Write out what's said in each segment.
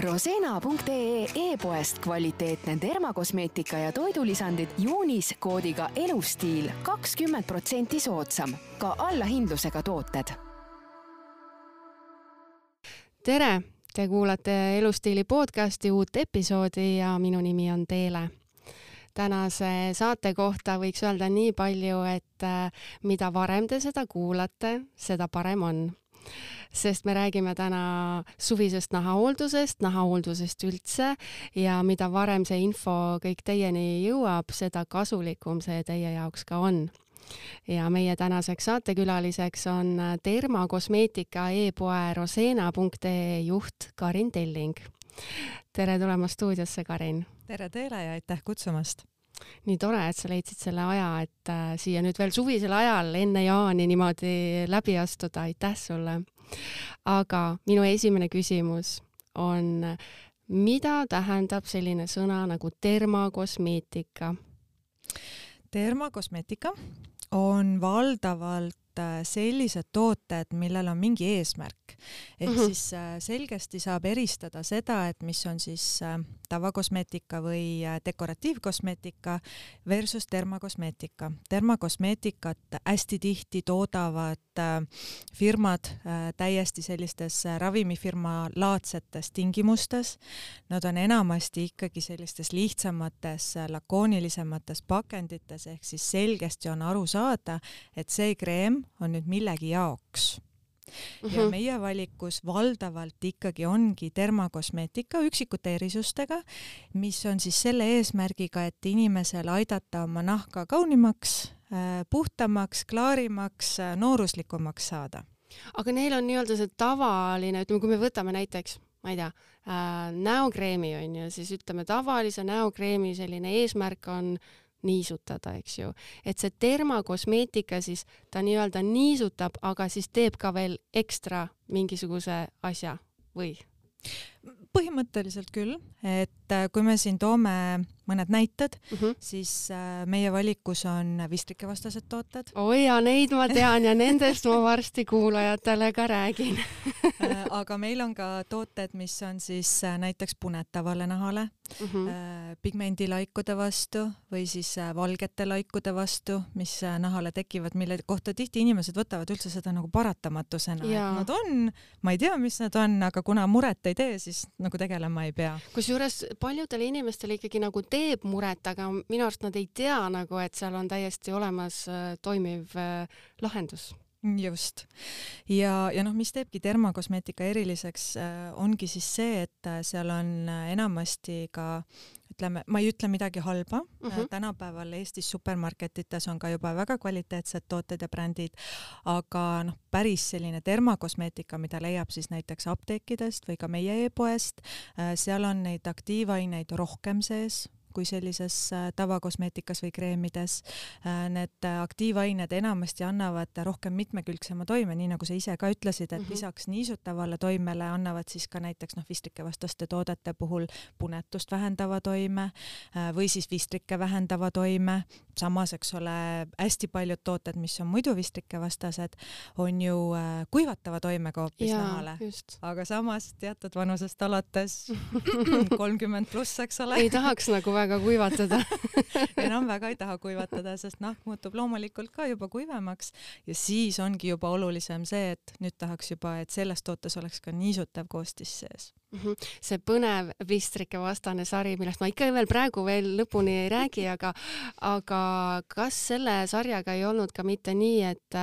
Rosena.ee e-poest kvaliteetne dermakosmeetika ja toidulisandid juunis koodiga elustiil kakskümmend protsenti soodsam, ka allahindlusega tooted. tere, te kuulate Elustiili podcasti uut episoodi ja minu nimi on Teele. Tänase saate kohta võiks öelda nii palju, et äh, mida varem te seda kuulate, seda parem on sest me räägime täna suvisest nahahooldusest, nahahooldusest üldse ja mida varem see info kõik teieni jõuab, seda kasulikum see teie jaoks ka on ja meie tänaseks saatekülaliseks on Derma kosmeetika e-poe rosena.ee juht Karin Telling. tere tulemast stuudiosse, Karin! tere teile ja aitäh kutsumast! Nii tore, et sa leidsid selle aja, et äh, siia nüüd veel suvisel ajal enne jaani niimoodi läbi astuda, aitäh sulle. aga minu esimene küsimus on, mida tähendab selline sõna nagu dermakosmeetika? dermakosmeetika on valdavalt Äh, sellised tooted, millel on mingi eesmärk. ehk mm -hmm. siis äh, selgesti saab eristada seda, et mis on siis äh, tavakosmeetika või dekoratiivkosmeetika versus dermakosmeetika. dermakosmeetikat hästi tihti toodavad firmad täiesti sellistes ravimifirma laadsetes tingimustes. Nad on enamasti ikkagi sellistes lihtsamates, lakoonilisemates pakendites, ehk siis selgesti on aru saada, et see kreem on nüüd millegi jaoks Mm -hmm. ja mhm. meie valikus valdavalt ikkagi ongi dermakosmeetika üksikute erisustega, mis on siis selle eesmärgiga, et inimesel aidata oma nahka kaunimaks, äh, puhtamaks, klaarimaks, äh, nooruslikumaks saada. aga neil on nii-öelda see tavaline, ütleme, kui me võtame näiteks ma ei tea äh,, näokreemi on ju, siis ütleme tavalise näokreemi selline eesmärk on äh, niisutada, eks ju. et see dermakosmeetika siis, ta nii-öelda niisutab, aga siis teeb ka veel ekstra mingisuguse asja või? põhimõtteliselt küll, et äh, kui me siin toome mõned näited mm, -hmm. siis äh, meie valikus on vistrikevastased tooted. oi ja neid ma tean ja nendest ma varsti kuulajatele ka räägin äh, aga meil on ka tooted, mis on siis näiteks punetavale nahale mm, -hmm. pigmendilaikude vastu või siis valgete laikude vastu, mis nahale tekivad, mille kohta tihti inimesed võtavad üldse seda nagu paratamatusena, et nad on, ma ei tea, mis nad on, aga kuna muret ei tee, siis nagu tegelema ei pea. kusjuures paljudele inimestele ikkagi nagu teeb muret, aga minu arust nad ei tea nagu, et seal on täiesti olemas äh, toimiv äh, lahendus just. ja, ja noh, mis teebki dermakosmeetika eriliseks, äh, ongi siis see, et seal on enamasti ka ütleme, ma ei ütle midagi halba mm, -hmm. tänapäeval Eestis supermarketites on ka juba väga kvaliteetsed tooted ja brändid, aga noh, päris selline dermakosmeetika, mida leiab siis näiteks apteekidest või ka meie e-poest, seal on neid aktiivaineid rohkem sees kui sellises äh, tavakosmeetikas või kreemides. Äh, need aktiivained enamasti annavad rohkem mitmekülgsema toime, nii nagu sa ise ka ütlesid, et -hmm. lisaks niisutavale toimele annavad siis ka näiteks noh, vistrikevastaste toodete puhul punetust vähendava toime äh, või siis vistrike vähendava toime. samas, eks ole, hästi paljud tooted, mis on muidu vistrikevastased, on ju kuivatava toimega hoopis nahale. aga samas teatud vanusest alates kolmkümmend pluss, eks ole. ei tahaks nagu väga väga kuivatada enam väga ei taha kuivatada, sest nahk muutub loomulikult ka juba kuivemaks ja siis ongi juba olulisem see, et nüüd tahaks juba, et selles tootes oleks ka niisutav koostis sees. -hmm. see põnev vistrike vastane sari, millest ma ikka veel praegu veel lõpuni ei räägi, aga, aga kas selle sarjaga ei olnud ka mitte nii, et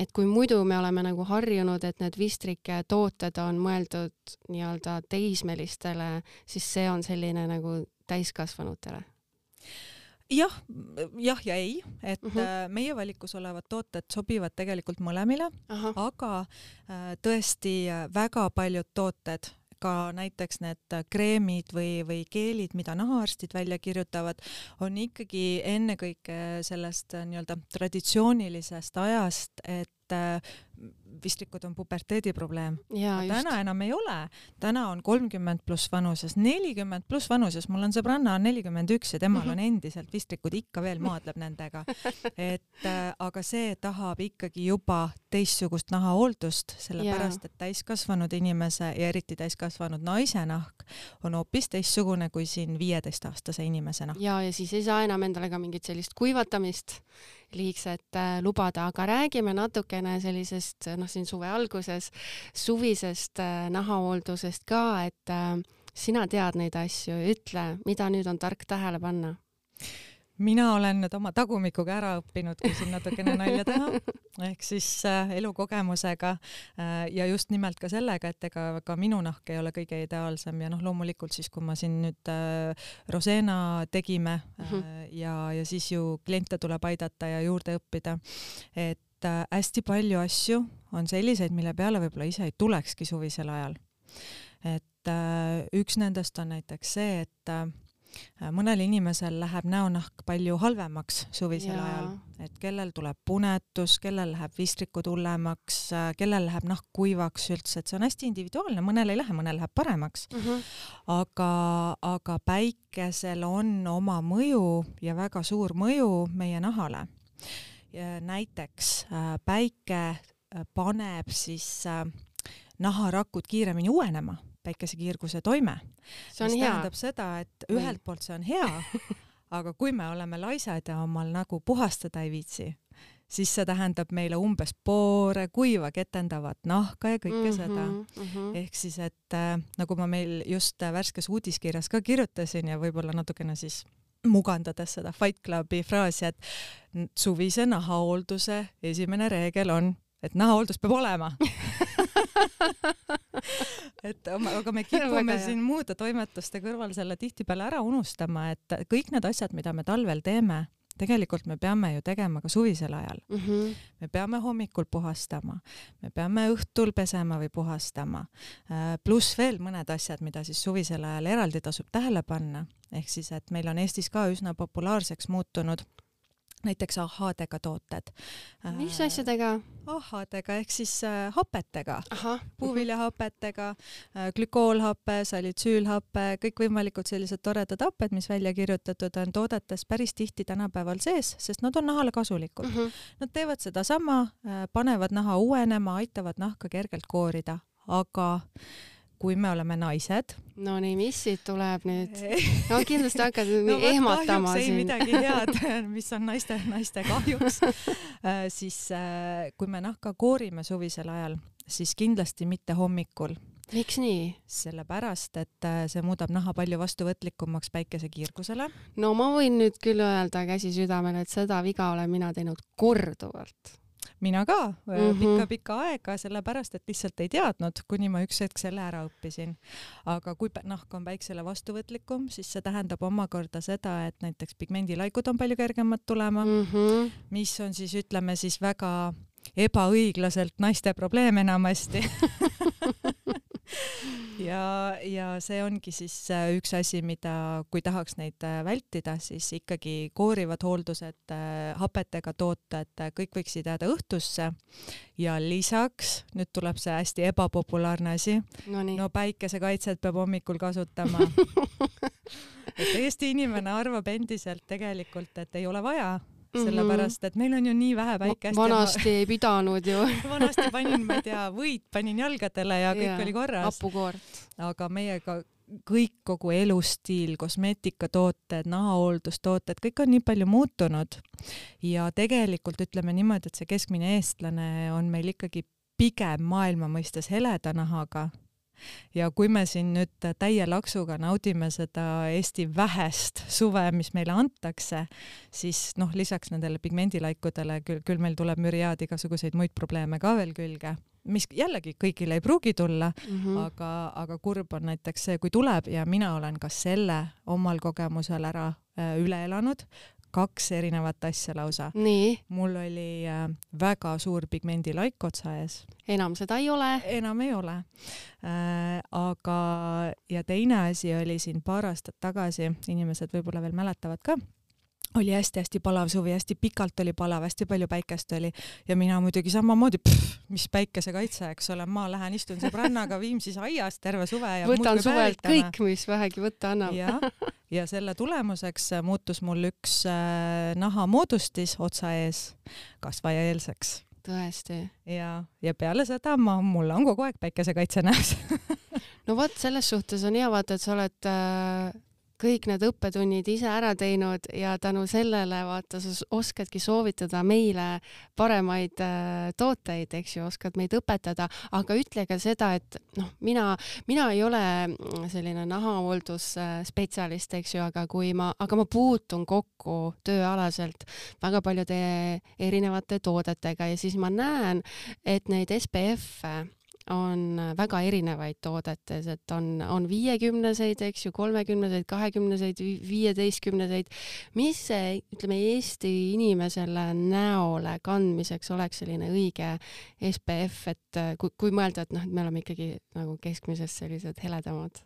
et kui muidu me oleme nagu harjunud, et need vistrike tooted on mõeldud nii-öelda teismelistele, siis see on selline nagu täiskasvanutele? jah, jah ja ei, et uh mhm. -huh. meie valikus olevad tooted sobivad tegelikult mõlemile, aga äh, tõesti äh, väga paljud tooted ka näiteks need kreemid või, või geelid, mida nahaarstid välja kirjutavad, on ikkagi ennekõike sellest nii-öelda traditsioonilisest ajast, et vistrikud on puberteedi probleem. täna enam ei ole, täna on kolmkümmend pluss vanuses, nelikümmend pluss vanuses, mul on sõbranna on nelikümmend üks ja temal Mhm. on endiselt vistrikud, ikka veel maadleb nendega. et äh, aga see tahab ikkagi juba teistsugust nahahooldust, sellepärast et täiskasvanud inimese ja eriti täiskasvanud naise nahk on hoopis teistsugune kui siin viieteistaastase inimese nahk. ja, ja siis ei saa enam endale ka mingit sellist kuivatamist liigset äh, lubada, aga räägime natukene sellisest, noh, siin suve alguses suvisest äh, nahahooldusest ka, et äh, sina tead neid asju, ütle, mida nüüd on tark tähele panna. Mina olen nüüd oma tagumikuga ära õppinud, kui siin natukene nalja teha, ehk siis äh, elukogemusega äh, ja just nimelt ka sellega, et ega ka minu nahk ei ole kõige ideaalsem ja noh, loomulikult siis, kui ma siin nüüd äh, Rosena tegime äh, ja, ja siis ju kliente tuleb aidata ja juurde õppida, et äh, hästi palju asju on selliseid, mille peale võib-olla ise ei tulekski suvisel ajal. et äh, üks nendest on näiteks see, et äh, mõnel inimesel läheb näonahk palju halvemaks suvisel Jaa. ajal, et kellel tuleb punetus, kellel läheb vistrikud hullemaks, kellel läheb nahk kuivaks üldse, et see on hästi individuaalne, mõnel ei lähe, mõnel läheb paremaks, aga, aga päikesel on oma mõju ja väga suur mõju meie nahale. näiteks äh, päike äh, paneb siis äh, naharakud kiiremini uuenema, päikesekiirguse toime mis hea. tähendab seda, et ühelt poolt see on hea, aga kui me oleme laisad ja omal nägu puhastada ei viitsi, siis see tähendab meile umbes poore, kuiva, ketendavat nahka ja kõike mm -hmm. seda mm. -hmm. ehk siis, et äh, nagu ma meil just äh, värskes uudiskirjas ka kirjutasin ja võib-olla natukene siis mugandades seda Fight Clubi fraasi, et suvise nahahoolduse esimene reegel on, et nahahooldus peab olema et aga me kipume siin muude toimetuste kõrval selle tihtipeale ära unustama, et kõik need asjad, mida me talvel teeme, tegelikult me peame ju tegema ka suvisel ajal. Mm -hmm. me peame hommikul puhastama, me peame õhtul pesema või puhastama, pluss veel mõned asjad, mida siis suvisel ajal eraldi tasub tähele panna, ehk siis, et meil on Eestis ka üsna populaarseks muutunud näiteks ahhaadega tooted. mis asjadega? ahhaadega ehk siis äh, hapetega, puuviljahapetega, glükoolhape, salitsüülhape, kõikvõimalikud sellised toredad happed, mis välja kirjutatud on toodetes päris tihti tänapäeval sees, sest nad on nahale kasulikud. mm. -hmm. Nad teevad sedasama, panevad naha uuenema, aitavad nahka kergelt koorida, aga kui me oleme naised no nii, mis siit tuleb nüüd? no kindlasti hakkad no, ehmatama ei siin. midagi head, mis on naiste, naiste kahjuks siis kui me nahka koorime suvisel ajal, siis kindlasti mitte hommikul. miks nii? sellepärast, et äh, see muudab naha palju vastuvõtlikumaks päikesekiirgusele. no ma võin nüüd küll öelda käsi südamel, et seda viga olen mina teinud korduvalt mina ka mm Mhm. pikka-pikka aega, sellepärast et lihtsalt ei teadnud, kuni ma üks hetk selle ära õppisin. aga kui nahk on päiksele vastuvõtlikum, siis see tähendab omakorda seda, et näiteks pigmendilaikud on palju kergemad tulema mm. -hmm. mis on siis ütleme siis väga ebaõiglaselt naiste probleem enamasti ja, ja see ongi siis äh, üks asi, mida, kui tahaks neid äh, vältida, siis ikkagi koorivad hooldused, äh, hapetega tooted, kõik võiksid jääda õhtusse. ja lisaks, nüüd tuleb see hästi ebapopulaarne asi, Nonii. no päikesekaitset peab hommikul kasutama et Eesti inimene arvab endiselt tegelikult, et ei ole vaja Mhm. sellepärast et meil on ju nii vähe päikest vanasti ei pidanud ju ma vanasti panin, ma ei tea, võid panin jalgadele ja kõik Jaa, oli korras, hapukoort. aga meiega kõik, kogu elustiil, kosmeetikatooted, nahahooldustooted, kõik on nii palju muutunud ja tegelikult ütleme niimoodi, et see keskmine eestlane on meil ikkagi pigem maailma mõistes heleda nahaga ja kui me siin nüüd täie laksuga naudime seda Eesti vähest suve, mis meile antakse, siis noh, lisaks nendele pigmendilaikudele küll, küll meil tuleb müriaad igasuguseid muid probleeme ka veel külge, mis jällegi kõigile ei pruugi tulla Mm mm. -hmm. aga, aga kurb on näiteks see, kui tuleb ja mina olen ka selle omal kogemusel ära äh, üle elanud, kaks erinevat asja lausa. mul oli äh, väga suur pigmendilaik otsa ees enam seda ei ole. enam ei ole äh,. aga, ja teine asi oli siin paar aastat tagasi, inimesed võib-olla veel mäletavad ka, oli hästi-hästi palav suvi, hästi pikalt oli palav, hästi palju päikest oli ja mina muidugi samamoodi, mis päikesekaitse, eks ole, ma lähen istun sõbrannaga Viimsis aias terve suve ja võtan suvelt kõik, mis vähegi võtta annab. Ja, selle tulemuseks muutus mul üks äh, nahamoodustis otsa ees kasvajaeelseks tõesti. ja, ja peale seda ma, mul on kogu aeg päikesekaitse näos no vot, selles suhtes on hea vaata, et sa oled äh, kõik need õppetunnid ise ära teinud ja tänu sellele vaata, sa oskadki soovitada meile paremaid äh, tooteid, eks ju, oskad meid õpetada, aga ütle ka seda, et noh, mina, mina ei ole selline nahahooldusspetsialist, eks ju, aga kui ma, aga ma puutun kokku tööalaselt väga paljude erinevate toodetega ja siis ma näen, et neid SPF-e on väga erinevaid toodetes, et on, on viiekümneseid, eks ju, kolmekümneseid, kahekümneseid, viieteistkümneseid. mis see, ütleme, Eesti inimesele näole kandmiseks oleks selline õige SPF, et kui, kui mõelda, et noh, et me oleme ikkagi nagu keskmisest sellised heledamad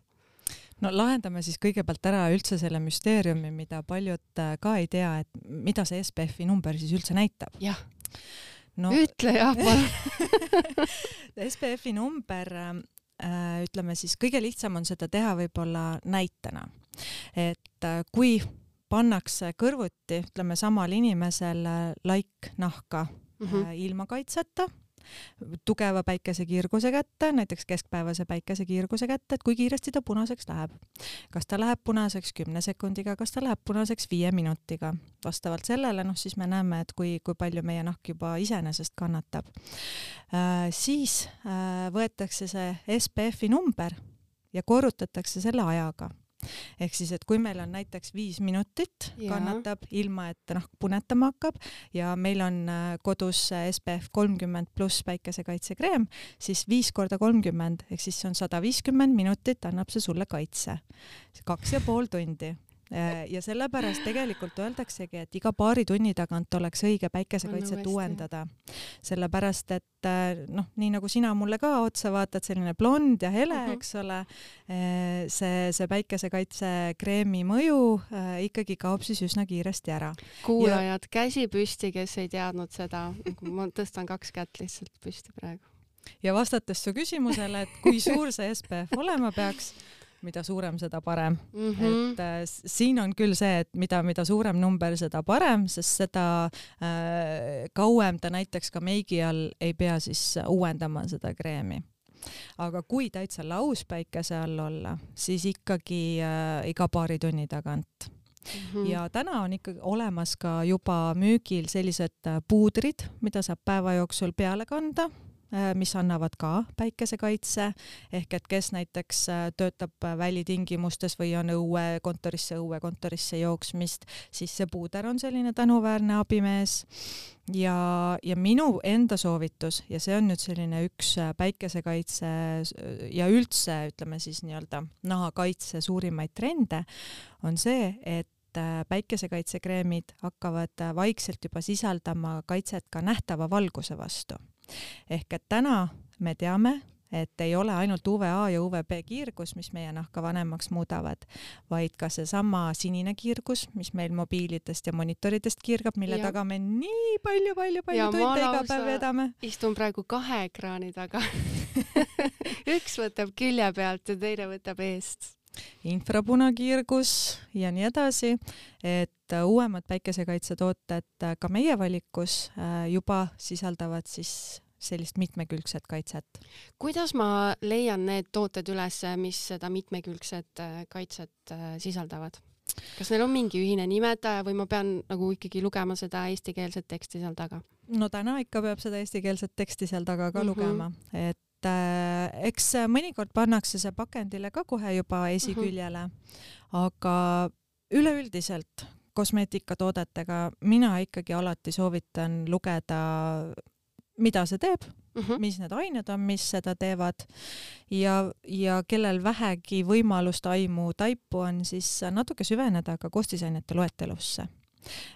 no lahendame siis kõigepealt ära üldse selle müsteeriumi, mida paljud ka ei tea, et mida see SPF-i number siis üldse näitab. jah no, ütle jah palun. SPF-i number äh, ütleme siis kõige lihtsam on seda teha võib-olla näitena, et äh, kui pannakse kõrvuti, ütleme samal inimesel äh, laik nahka mm -hmm. ilma kaitseta tugeva päikesekiirguse kätte, näiteks keskpäevase päikesekiirguse kätte, et kui kiiresti ta punaseks läheb. kas ta läheb punaseks kümne sekundiga, kas ta läheb punaseks viie minutiga. vastavalt sellele, noh siis me näeme, et kui, kui palju meie nahk juba iseenesest kannatab äh,. siis äh, võetakse see SPF-i number ja korrutatakse selle ajaga ehk siis, et kui meil on näiteks viis minutit ja. kannatab ilma, et nahk punetama hakkab ja meil on äh, kodus SPF kolmkümmend pluss päikesekaitsekreem, siis viis korda kolmkümmend ehk siis see on sada viiskümmend minutit annab see sulle kaitse. kaks ja pool tundi ja sellepärast tegelikult öeldaksegi, et iga paari tunni tagant oleks õige päikesekaitset no, uuendada. sellepärast, et äh, noh, nii nagu sina mulle ka otsa vaatad, selline blond ja hele uh, mhm. -huh. eks ole, äh, see, see päikesekaitsekreemi mõju ikkagi kaob siis üsna kiiresti ära. kuulajad ja..., käsi püsti, kes ei teadnud seda, ma tõstan kaks kätt lihtsalt püsti praegu ja vastates su küsimusele, et kui suur see SPF olema peaks, mida suurem, seda parem mm. -hmm. et äh, siin on küll see, et mida, mida suurem number, seda parem, sest seda äh, kauem ta näiteks ka meigi all ei pea siis uuendama seda kreemi aga kui täitsa lauspäikese all olla, siis ikkagi äh, iga paari tunni tagant Mm -hmm. ja täna on ikkagi olemas ka juba müügil sellised äh, puudrid, mida saab päeva jooksul peale kanda mis annavad ka päikesekaitse, ehk et kes näiteks äh, töötab äh, välitingimustes või on õue kontorisse, õue kontorisse jooksmist, siis see puuder on selline tänuväärne abimees. ja, ja minu enda soovitus ja see on nüüd selline üks päikesekaitse ja üldse ütleme siis nii-öelda nahakaitse suurimaid trende, on see, et päikesekaitsekreemid hakkavad vaikselt juba sisaldama kaitset ka nähtava valguse vastu ehk et täna me teame, et ei ole ainult UVA ja UVB kiirgus, mis meie nahka vanemaks muudavad, vaid ka seesama sinine kiirgus, mis meil mobiilidest ja monitoridest kiirgab, mille ja. taga me nii palju-palju-palju tunde iga päev vedame. istun praegu kahe ekraani taga üks võtab külje pealt ja teine võtab eest infrapunakiirgus ja nii edasi, et uuemad päikesekaitsetooted ka meie valikus äh, juba sisaldavad siis sellist mitmekülgset kaitset. kuidas ma leian need tooted üles, mis seda mitmekülgset äh, kaitset äh, sisaldavad? kas neil on mingi ühine nimetaja või ma pean nagu ikkagi lugema seda eestikeelset teksti seal taga? no täna ikka peab seda eestikeelset teksti seal taga ka mm -hmm. lugema, et et äh, eks mõnikord pannakse see pakendile ka kohe juba esiküljele, mhm. aga üleüldiselt kosmeetikatoodetega mina ikkagi alati soovitan lugeda, mida see teeb mm, -hmm. mis need ained on, mis seda teevad ja, ja kellel vähegi võimalust, aimu, taipu on, siis natuke süveneda ka koostisainete loetelusse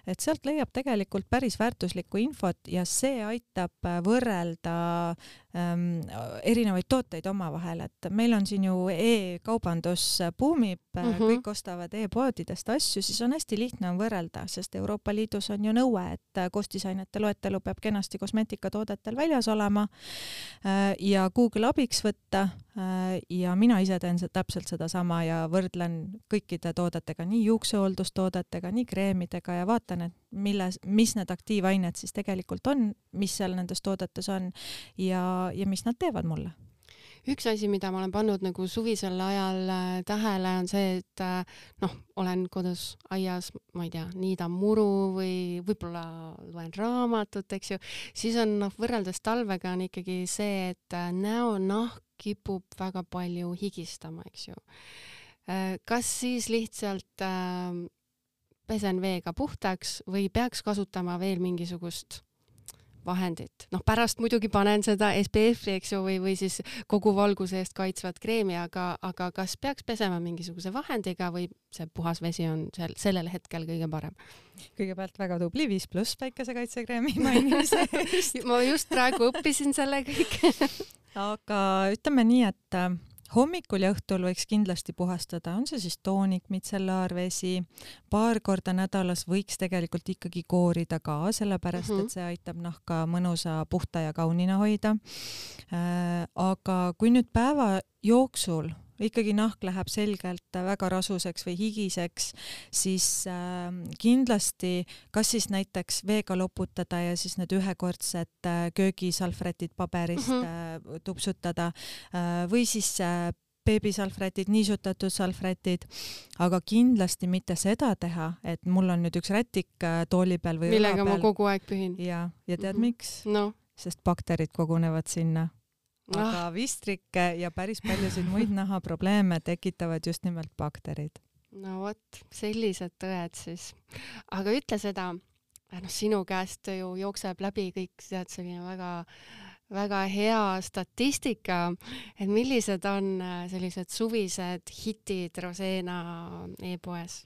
et sealt leiab tegelikult päris väärtuslikku infot ja see aitab võrrelda ähm, erinevaid tooteid omavahel, et meil on siin ju e-kaubandus buumib mm, -hmm. kõik ostavad e-poodidest asju, siis on hästi lihtne on võrrelda, sest Euroopa Liidus on ju nõue, et koostisainete loetelu peab kenasti kosmeetikatoodetel väljas olema äh, ja Google abiks võtta äh, ja mina ise teen täpselt sedasama ja võrdlen kõikide toodetega, nii juuksehooldustoodetega, nii kreemidega ja vaatan, et milles, mis need aktiivained siis tegelikult on, mis seal nendes toodetes on ja ja, mis nad teevad mulle üks asi, mida ma olen pannud nagu suvisel ajal äh, tähele, on see, et äh, noh, olen kodus aias, ma ei tea, niidan muru või võib-olla loen raamatut, eks ju, siis on noh, võrreldes talvega on ikkagi see, et äh, näonahk kipub väga palju higistama, eks ju. kas siis lihtsalt äh, pesen veega puhtaks või peaks kasutama veel mingisugust vahendit. noh, pärast muidugi panen seda SPF-i, eks ju, või, või siis kogu valguse eest kaitsvat kreemi, aga, aga kas peaks pesema mingisuguse vahendiga või see puhas vesi on seal sellel hetkel kõige parem? kõigepealt väga tubli, viis pluss päikesekaitsekreemi mainimise eest ma just praegu õppisin selle kõik aga ütleme nii, et hommikul ja õhtul võiks kindlasti puhastada, on see siis toonik, mitsellaarvesi, paar korda nädalas võiks tegelikult ikkagi koorida ka, sellepärast mm -hmm. et see aitab nahka mõnusa, puhta ja kaunina hoida äh,. aga kui nüüd päeva jooksul ikkagi nahk läheb selgelt väga rasuseks või higiseks, siis äh, kindlasti kas siis näiteks veega loputada ja siis need ühekordsed äh, köögisalvrätid paberist mm -hmm. tupsutada äh, või siis beebisalvrätid, niisutatud salvrätid, aga kindlasti mitte seda teha, et mul on nüüd üks rätik tooli peal või millega ma kogu aeg pühin. ja, ja tead mm -hmm. miks no.? sest bakterid kogunevad sinna aga ah. vistrikke ja päris paljusid muid nahaprobleeme tekitavad just nimelt bakterid. no vot, sellised tõed siis. aga ütle seda, noh, sinu käest ju jookseb läbi kõik tead selline väga väga hea statistika, et millised on äh, sellised suvised hitid Rosena e-poes?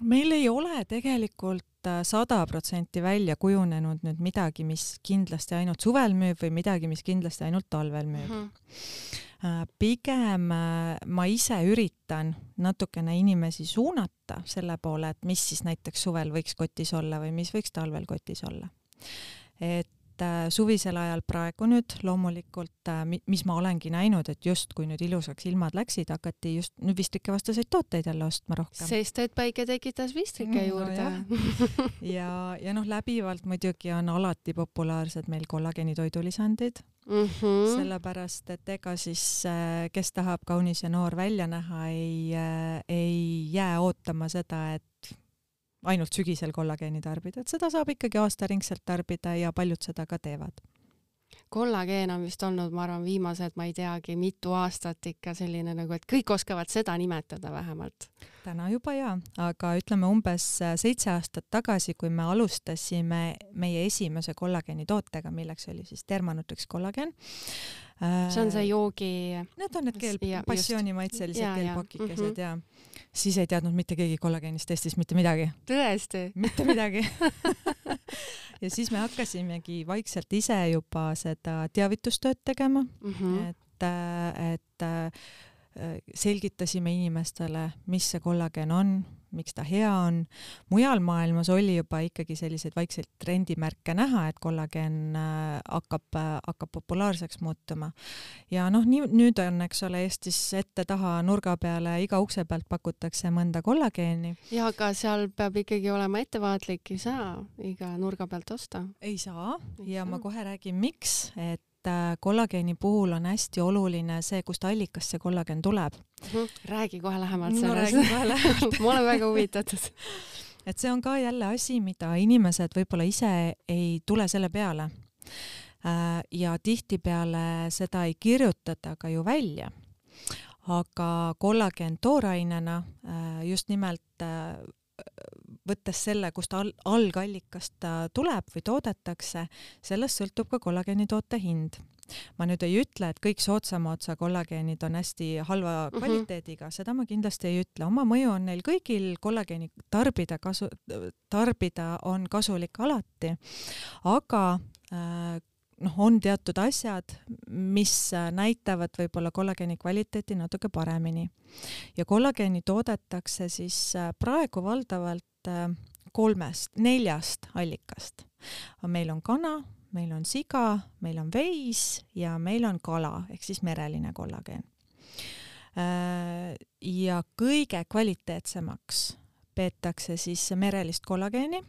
meil ei ole tegelikult sada protsenti välja kujunenud nüüd midagi, mis kindlasti ainult suvel müüb või midagi, mis kindlasti ainult talvel müüb mm. -hmm. pigem äh, ma ise üritan natukene inimesi suunata selle poole, et mis siis näiteks suvel võiks kotis olla või mis võiks talvel kotis olla. et et äh, suvisel ajal praegu nüüd loomulikult, äh, mis ma olengi näinud, et justkui nüüd ilusaks ilmad läksid, hakati just nüüd vistrikevastaseid tooteid jälle ostma rohkem. sest et päike tekitas vistrike mm, juurde no,. ja, ja noh, läbivalt muidugi on alati populaarsed meil kollageeni toidulisandid mm. -hmm. sellepärast, et ega siis, äh, kes tahab kaunis ja noor välja näha, ei, ei jää ootama seda, et ainult sügisel kollageeni tarbida, et seda saab ikkagi aastaringselt tarbida ja paljud seda ka teevad. kollageen on vist olnud, ma arvan, viimased, ma ei teagi, mitu aastat ikka selline nagu, et kõik oskavad seda nimetada vähemalt. täna juba jaa, aga ütleme umbes seitse aastat tagasi, kui me alustasime meie esimese kollageeni tootega, milleks oli siis Dermanutrix kollageen, see on see joogi. Need on need keel, passioonimaitselised keelpakikesed mm -hmm. Siis ei teadnud mitte keegi kollageenist Eestis mitte midagi. tõesti? mitte midagi ja siis me hakkasimegi vaikselt ise juba seda teavitustööd tegema mm, -hmm. et, et selgitasime inimestele, mis see kollageen on, miks ta hea on. mujal maailmas oli juba ikkagi selliseid vaikseid trendimärke näha, et kollageen äh, hakkab, äh, hakkab populaarseks muutuma. ja noh, nii nüüd on, eks ole, Eestis ette-taha nurga peale iga ukse pealt pakutakse mõnda kollageeni. ja aga seal peab ikkagi olema ettevaatlik, ei saa iga nurga pealt osta. ei saa ei ja saa. ma kohe räägin, miks, et Äh, kollageeni puhul on hästi oluline see, kust allikast see kollageen tuleb mm. -hmm. räägi kohe lähemalt no, sellest ma olen väga huvitatud et see on ka jälle asi, mida inimesed võib-olla ise ei tule selle peale. Äh, ja tihtipeale seda ei kirjutata ka ju välja. aga kollageen toorainena äh, just nimelt võttes selle, kust al algallikast ta tuleb või toodetakse, sellest sõltub ka kollageenitoote hind. Ma nüüd ei ütle, et kõik soodsama otsa kollageenid on hästi halva kvaliteediga mm, -hmm. seda ma kindlasti ei ütle, oma mõju on neil kõigil, kollageeni tarbida kasu, tarbida on kasulik alati, aga äh, noh, on teatud asjad, mis näitavad võib-olla kollageeni kvaliteeti natuke paremini. ja kollageeni toodetakse siis äh, praegu valdavalt äh, kolmest, neljast allikast. meil on kana, meil on siga, meil on veis ja meil on kala ehk siis mereline kollageen. Äh, ja kõige kvaliteetsemaks peetakse siis merelist kollageeni,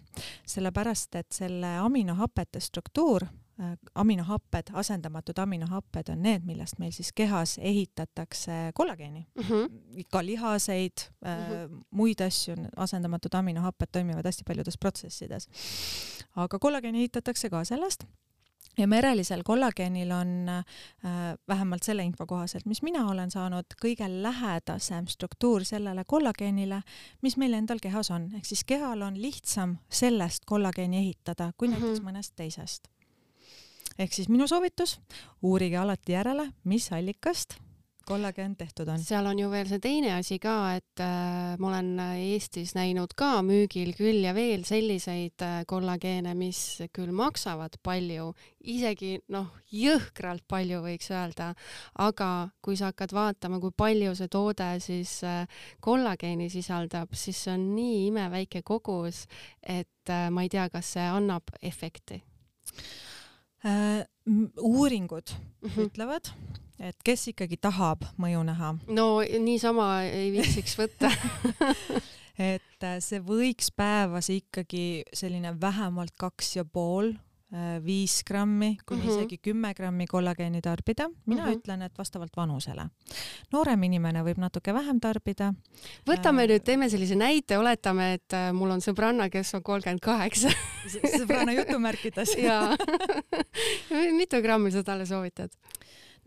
sellepärast et selle aminohapete struktuur Äh, aminohapped, asendamatud aminohapped on need, millest meil siis kehas ehitatakse kollageeni mm. -hmm. ka lihaseid mm, -hmm. muid asju, asendamatud aminohapped toimivad hästi paljudes protsessides. aga kollageeni ehitatakse ka sellest ja merelisel kollageenil on äh, vähemalt selle info kohaselt, mis mina olen saanud, kõige lähedasem struktuur sellele kollageenile, mis meil endal kehas on, ehk siis kehal on lihtsam sellest kollageeni ehitada kui näiteks mm -hmm. mõnest teisest ehk siis minu soovitus, uurige alati järele, mis allikast kollageen tehtud on. seal on ju veel see teine asi ka, et äh, ma olen Eestis näinud ka müügil küll ja veel selliseid äh, kollageene, mis küll maksavad palju, isegi noh, jõhkralt palju võiks öelda, aga kui sa hakkad vaatama, kui palju see toode siis äh, kollageeni sisaldab, siis see on nii imeväike kogus, et äh, ma ei tea, kas see annab efekti äh,? Uuringud mm -hmm. ütlevad, et kes ikkagi tahab mõju näha. no niisama ei viitsiks võtta et äh, see võiks päevas ikkagi selline vähemalt kaks ja pool Äh, viis grammi kuni mm -hmm. isegi kümme grammi kollageeni tarbida. mina mm -hmm. ütlen, et vastavalt vanusele. noorem inimene võib natuke vähem tarbida. võtame äh, nüüd, teeme sellise näite, oletame, et äh, mul on sõbranna, kes on kolmkümmend kaheksa. sõbranna jutumärkides jaa mitu grammi sa talle soovitad?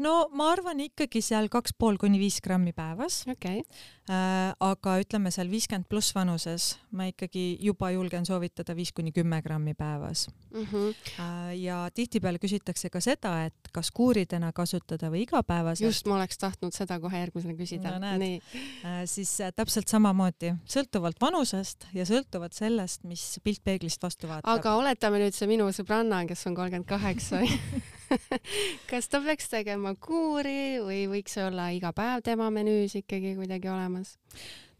No ma arvan ikkagi seal kaks pool kuni viis grammi päevas okay.. Äh, aga ütleme seal viiskümmend pluss vanuses ma ikkagi juba julgen soovitada viis kuni kümme grammi päevas mm. -hmm. Äh, ja tihtipeale küsitakse ka seda, et kas kuuridena kasutada või igapäevaselt. just, ma oleks tahtnud seda kohe järgmisena küsida no,. nii äh,. siis äh, täpselt samamoodi, sõltuvalt vanusest ja sõltuvalt sellest, mis pilt peeglist vastu vaatab. aga oletame nüüd see minu sõbranna, kes on kolmkümmend kaheksa kas ta peaks tegema kuuri või võiks olla iga päev tema menüüs ikkagi kuidagi olemas?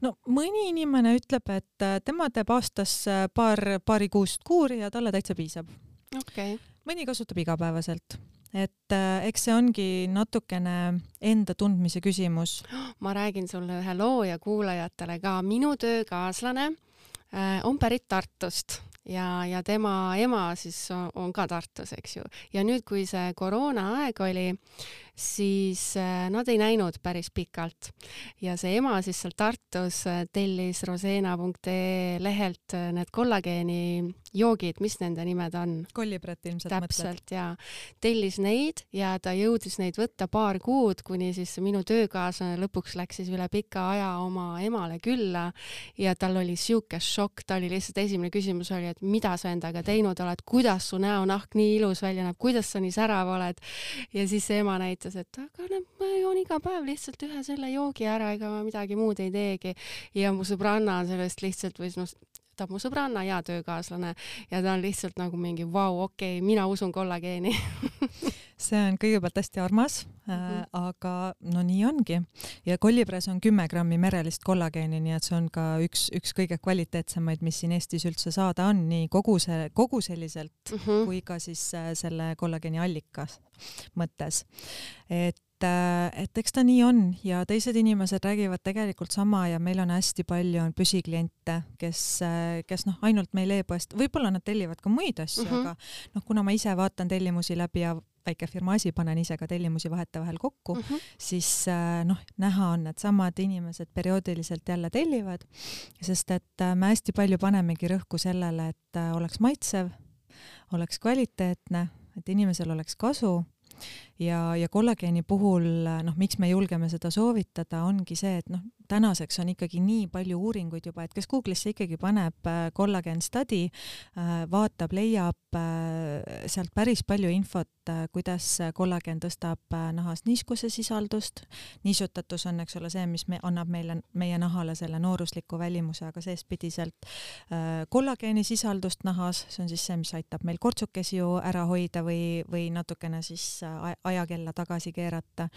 no mõni inimene ütleb, et äh, tema teeb aastas äh, paar, paari kuust kuuri ja talle täitsa piisab. Okay.. mõni kasutab igapäevaselt. Et äh, eks see ongi natukene enda tundmise küsimus. ma räägin sulle ühe loo ja kuulajatele ka, minu töökaaslane äh, on pärit Tartust ja, ja tema ema siis on ka Tartus, eks ju. ja nüüd, kui see koroonaaeg oli, siis äh, nad ei näinud päris pikalt. Ja see ema siis seal Tartus äh, tellis rosena.ee lehelt äh, need kollageeni joogid, mis nende nimed on? kollibret ilmselt täpselt mõtled. ja tellis neid ja ta jõudis neid võtta paar kuud, kuni siis minu töökaaslane lõpuks läks siis üle pika aja oma emale külla ja tal oli siuke šokk, ta oli lihtsalt esimene küsimus oli, et mida sa endaga teinud oled, kuidas su näonahk nii ilus välja näeb, kuidas sa nii särav oled? Ja siis ema näitas ütles, et aga noh, ma joon iga päev lihtsalt ühe selle joogi ära, ega ma midagi muud ei teegi. ja mu sõbranna sellest lihtsalt või noh, ta on mu sõbranna ja töökaaslane ja ta on lihtsalt nagu mingi vau, okei okay,, mina usun kollageeni see on kõigepealt hästi armas mm, -hmm. aga no nii ongi. ja kollipres on kümme grammi merelist kollageeni, nii et see on ka üks, üks kõige kvaliteetsemaid, mis siin Eestis üldse saada on, nii koguse, koguseliselt mm -hmm. kui ka siis äh, selle kollageeni allikas mõttes. et äh, et eks ta nii on ja teised inimesed räägivad tegelikult sama ja meil on hästi palju on püsikliente, kes, kes noh, ainult meil e-poest, võib-olla nad tellivad ka muid asju mm, -hmm. aga noh, kuna ma ise vaatan tellimusi läbi ja väikefirma asi, panen ise ka tellimusi vahetevahel kokku mm, -hmm. siis äh, noh, näha on, et samad inimesed perioodiliselt jälle tellivad, sest et äh, me hästi palju panemegi rõhku sellele, et äh, oleks maitsev, oleks kvaliteetne, et inimesel oleks kasu ja, ja kollageeni puhul noh, miks me julgeme seda soovitada, ongi see, et noh, tänaseks on ikkagi nii palju uuringuid juba, et kes Google'isse ikkagi paneb kollagen study, vaatab, leiab sealt päris palju infot, kuidas kollagen tõstab nahas niiskuse sisaldust. niisutatus on, eks ole, see, mis me, annab meile, meie nahale selle noorusliku välimuse, aga seespidiselt kollageeni sisaldust nahas, see on siis see, mis aitab meil kortsukesi ju ära hoida või, või natukene siis ajakella tagasi keerata.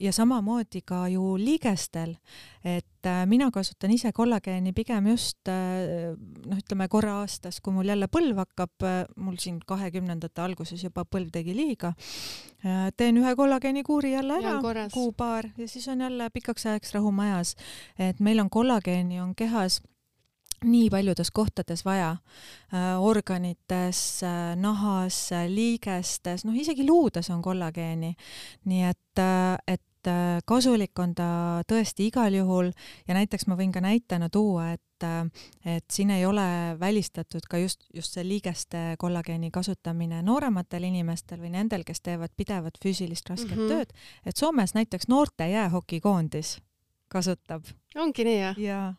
ja samamoodi ka ju liigestel, et äh, mina kasutan ise kollageeni pigem just äh, noh, ütleme korra aastas, kui mul jälle põlv hakkab, äh, mul siin kahekümnendate alguses juba põlv tegi liiga, teen ühe kollageenikuuri jälle ära, kuu-paar ja siis on jälle pikaks ajaks rahu majas. et meil on kollageeni on kehas nii paljudes kohtades vaja äh,, organites äh,, nahas äh,, liigestes, noh isegi luudes on kollageeni. nii et, äh, et äh, kasulik on ta tõesti igal juhul ja näiteks ma võin ka näitena tuua, et äh, et siin ei ole välistatud ka just, just see liigeste kollageeni kasutamine noorematel inimestel või nendel, kes teevad pidevat füüsilist rasket mm -hmm. tööd, et Soomes näiteks noorte jäähokikoondis kasutab. ongi nii, jah? jaa.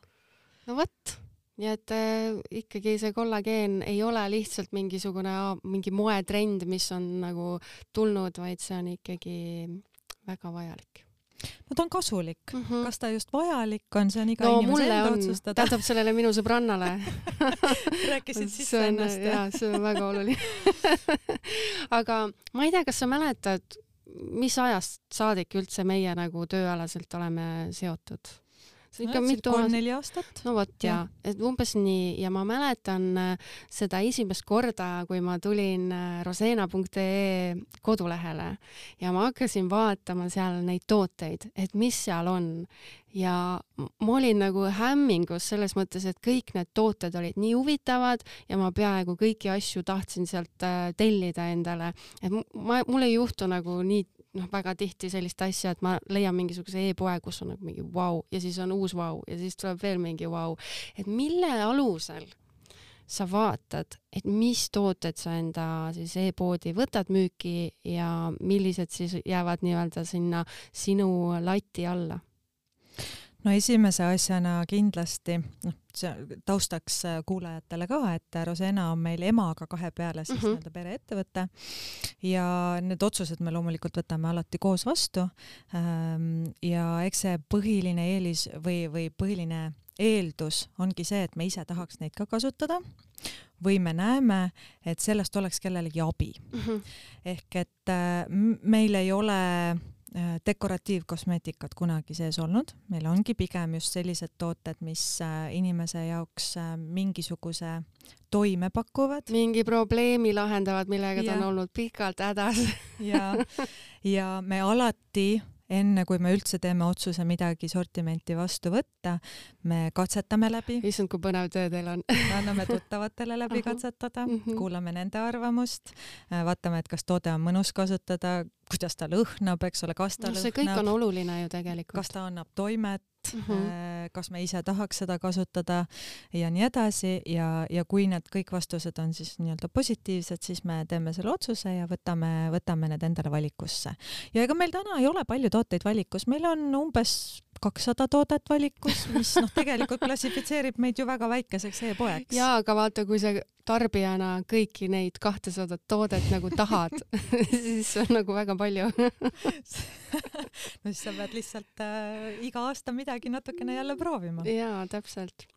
no vot nii et äh, ikkagi see kollageen ei ole lihtsalt mingisugune mingi moetrend, mis on nagu tulnud, vaid see on ikkagi väga vajalik no ta on kasulik mm, -hmm. kas ta just vajalik on, see on iga no, inimese enda on, otsustada. tähendab sellele minu sõbrannale rääkisid sisse ennast. jaa, see on väga oluline aga ma ei tea, kas sa mäletad, mis ajast saadik üldse meie nagu tööalaselt oleme seotud? See on ikka no, mitu kolm-neli aastat. no vot ja, ja., et umbes nii ja ma mäletan äh, seda esimest korda, kui ma tulin äh, rosena.ee kodulehele ja ma hakkasin vaatama seal neid tooteid, et mis seal on ja ma olin nagu hämmingus selles mõttes, et kõik need tooted olid nii huvitavad ja ma peaaegu kõiki asju tahtsin sealt äh, tellida endale, et ma, mul ei juhtu nagu nii noh, väga tihti sellist asja, et ma leian mingisuguse e-poe, kus on nagu mingi vau wow, ja siis on uus vau wow, ja siis tuleb veel mingi vau wow.. et mille alusel sa vaatad, et mis tooted sa enda siis e-poodi võtad müüki ja millised siis jäävad nii-öelda sinna sinu lati alla? No esimese asjana kindlasti, noh, see taustaks äh, kuulajatele ka, et Rosena on meil emaga kahe peale siis mm -hmm. nii-öelda pereettevõte ja need otsused me loomulikult võtame alati koos vastu. Ähm, ja eks see põhiline eelis või, või põhiline eeldus ongi see, et me ise tahaks neid ka kasutada või me näeme, et sellest oleks kellelegi abi mm. -hmm. ehk et äh, meil ei ole Äh, dekoratiivkosmeetikat kunagi sees olnud, meil ongi pigem just sellised tooted, mis äh, inimese jaoks äh, mingisuguse toime pakuvad. mingi probleemi lahendavad, millega ja. ta on olnud pikalt hädas ja, ja me alati enne kui me üldse teeme otsuse midagi sortimenti vastu võtta, me katsetame läbi. issand, kui põnev töö teil on me anname tuttavatele läbi katsetada mm, -hmm. kuulame nende arvamust, äh, vaatame, et kas toode on mõnus kasutada, kuidas ta lõhnab, eks ole, kas ta no, lõhnab. see kõik on oluline ju tegelikult. kas ta annab toimet, mm, -hmm. kas me ise tahaks seda kasutada ja nii edasi ja, ja kui need kõik vastused on siis nii-öelda positiivsed, siis me teeme selle otsuse ja võtame, võtame need endale valikusse. ja ega meil täna ei ole palju tooteid valikus, meil on umbes kakssada toodet valikus, mis noh, tegelikult klassifitseerib meid ju väga väikeseks e-poeks. jaa, aga vaata, kui sa tarbijana kõiki neid kahtesadat toodet nagu tahad siis on nagu väga palju no siis sa pead lihtsalt äh, iga aasta midagi natukene jälle proovima. jaa, täpselt.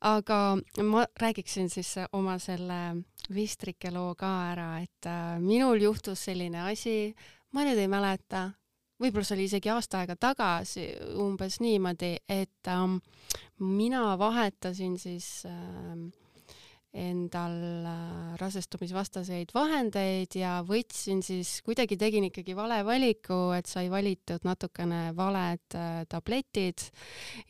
aga ma räägiksin siis oma selle vistrike loo ka ära, et äh, minul juhtus selline asi, ma nüüd ei mäleta, võib-olla see oli isegi aasta aega tagasi umbes niimoodi, et ähm, mina vahetasin siis ähm, endal äh, rasestumisvastaseid vahendeid ja võtsin siis, kuidagi tegin ikkagi vale valiku, et sai valitud natukene valed äh, tabletid.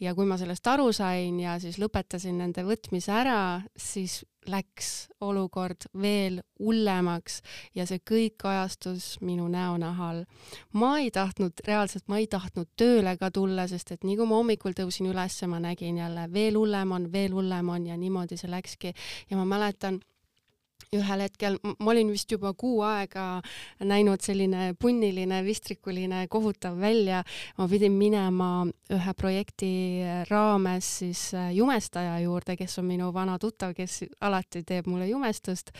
Ja kui ma sellest aru sain ja siis lõpetasin nende võtmise ära, siis läks olukord veel hullemaks ja see kõik kajastus minu näonahal. ma ei tahtnud, reaalselt ma ei tahtnud tööle ka tulla, sest et nii kui ma hommikul tõusin üles, ma nägin jälle veel hullem on, veel hullem on ja niimoodi see läkski ja ma mäletan ühel hetkel, ma olin vist juba kuu aega näinud selline punniline, vistrikuline, kohutav välja. ma pidin minema ühe projekti raames siis äh, jumestaja juurde, kes on minu vana tuttav, kes alati teeb mulle jumestust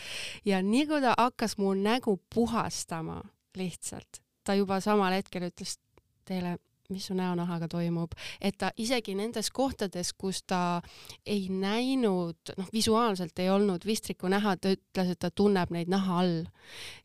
ja nii kui ta hakkas mu nägu puhastama lihtsalt, ta juba samal hetkel ütles teile mis su näonahaga toimub, et ta isegi nendes kohtades, kus ta ei näinud, noh, visuaalselt ei olnud vistriku näha, ta ütles, et ta tunneb neid naha all.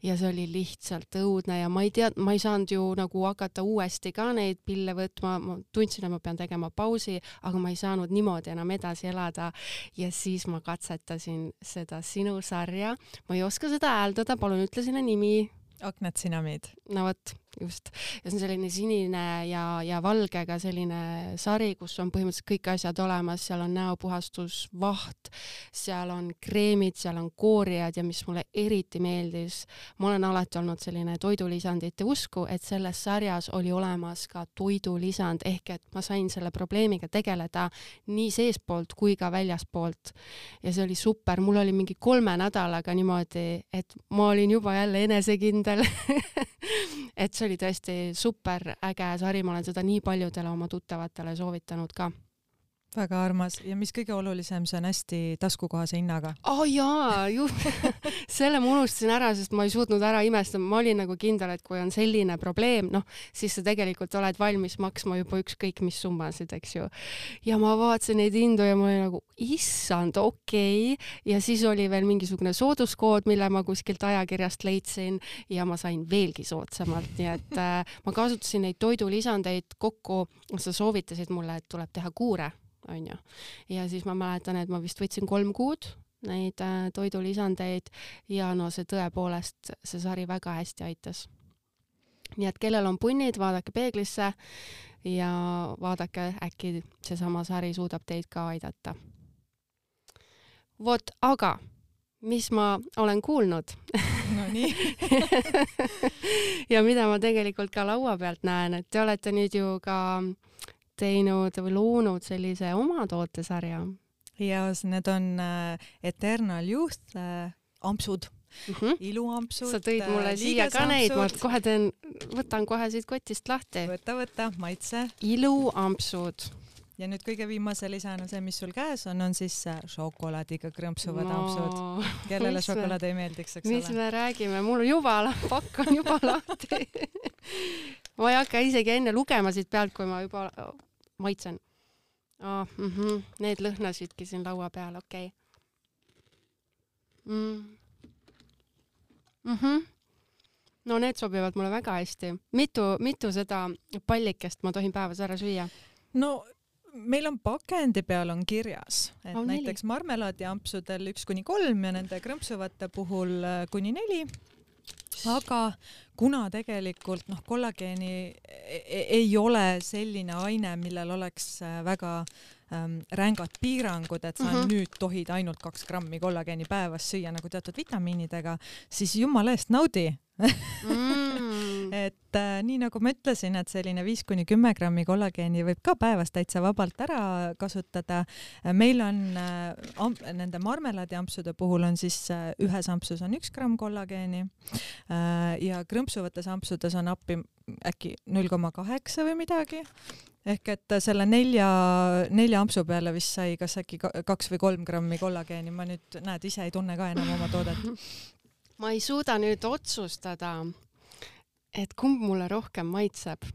ja see oli lihtsalt õudne ja ma ei tea, ma ei saanud ju nagu hakata uuesti ka neid pille võtma, ma tundsin, et ma pean tegema pausi, aga ma ei saanud niimoodi enam edasi elada. ja siis ma katsetasin seda sinu sarja, ma ei oska seda hääldada, palun ütle selle nimi. aknad sinamiid. no vot just. ja see on selline sinine ja, ja valgega selline sari, kus on põhimõtteliselt kõik asjad olemas, seal on näopuhastusvaht, seal on kreemid, seal on koorijad ja mis mulle eriti meeldis, ma olen alati olnud selline toidulisandite usku, et selles sarjas oli olemas ka toidulisand, ehk et ma sain selle probleemiga tegeleda nii seestpoolt kui ka väljaspoolt. ja see oli super, mul oli mingi kolme nädalaga niimoodi, et ma olin juba jälle enesekindel et see see oli tõesti super äge sari, ma olen seda nii paljudele oma tuttavatele soovitanud ka väga armas ja mis kõige olulisem, see on hästi taskukohase hinnaga. aa oh, jaa, ju selle ma unustasin ära, sest ma ei suutnud ära imestada, ma olin nagu kindel, et kui on selline probleem, noh, siis sa tegelikult oled valmis maksma juba ükskõik mis summasid, eks ju. ja ma vaatasin neid hindu ja ma olin nagu, issand, okei okay., ja siis oli veel mingisugune sooduskood, mille ma kuskilt ajakirjast leidsin ja ma sain veelgi soodsamalt, nii et äh, ma kasutasin neid toidulisandeid kokku, sa soovitasid mulle, et tuleb teha kuure onju. ja siis ma mäletan, et ma vist võtsin kolm kuud neid äh, toidulisandeid ja no see tõepoolest, see sari väga hästi aitas. nii et kellel on punnid, vaadake peeglisse ja vaadake, äkki seesama sari suudab teid ka aidata. vot, aga mis ma olen kuulnud Nonii ja mida ma tegelikult ka laua pealt näen, et te olete nüüd ju ka teinud või loonud sellise oma tootesarja. ja need on äh, Eternal Youth äh, ampsud mm -hmm. iluampsud. sa tõid mulle äh, siia ka neid, ma kohe teen, võtan kohe siit kotist lahti. võta, võta, maitse. iluampsud ja nüüd kõige viimase lisana see, mis sul käes on, on siis šokolaadiga krõmpsuvad no, ampsud. kellele šokolaad ei meeldiks, eks mis ole? mis me räägime, mul juba, pakk on juba lahti ma ei hakka isegi enne lugema siit pealt, kui ma juba maitsen oh,. Mm -hmm. Need lõhnasidki siin laua peal, okei okay. mm.. Mm -hmm. no need sobivad mulle väga hästi. mitu, mitu seda pallikest ma tohin päevas ära süüa? no meil on pakendi peal on kirjas, et oh, näiteks marmelaadiampsudel üks kuni kolm ja nende krõmpsuvate puhul äh, kuni neli aga kuna tegelikult noh, kollageeni e-, e-, ei ole selline aine, millel oleks äh, väga ähm, rängad piirangud, et sa mm -hmm. nüüd tohid ainult kaks grammi kollageeni päevas süüa nagu teatud vitamiinidega, siis jumala eest naudi mm. et äh, nii nagu ma ütlesin, et selline viis kuni kümme grammi kollageeni võib ka päevas täitsa vabalt ära kasutada. meil on äh, am, nende marmelaadiampsude puhul on siis äh, ühes ampsus on üks gramm kollageeni äh, ja krõmpsuvates ampsudes on appi äkki null koma kaheksa või midagi ehk et selle nelja, nelja ampsu peale vist sai kas äkki kaks või kolm grammi kollageeni, ma nüüd näed, ise ei tunne ka enam oma toodet ma ei suuda nüüd otsustada, et kumb mulle rohkem maitseb.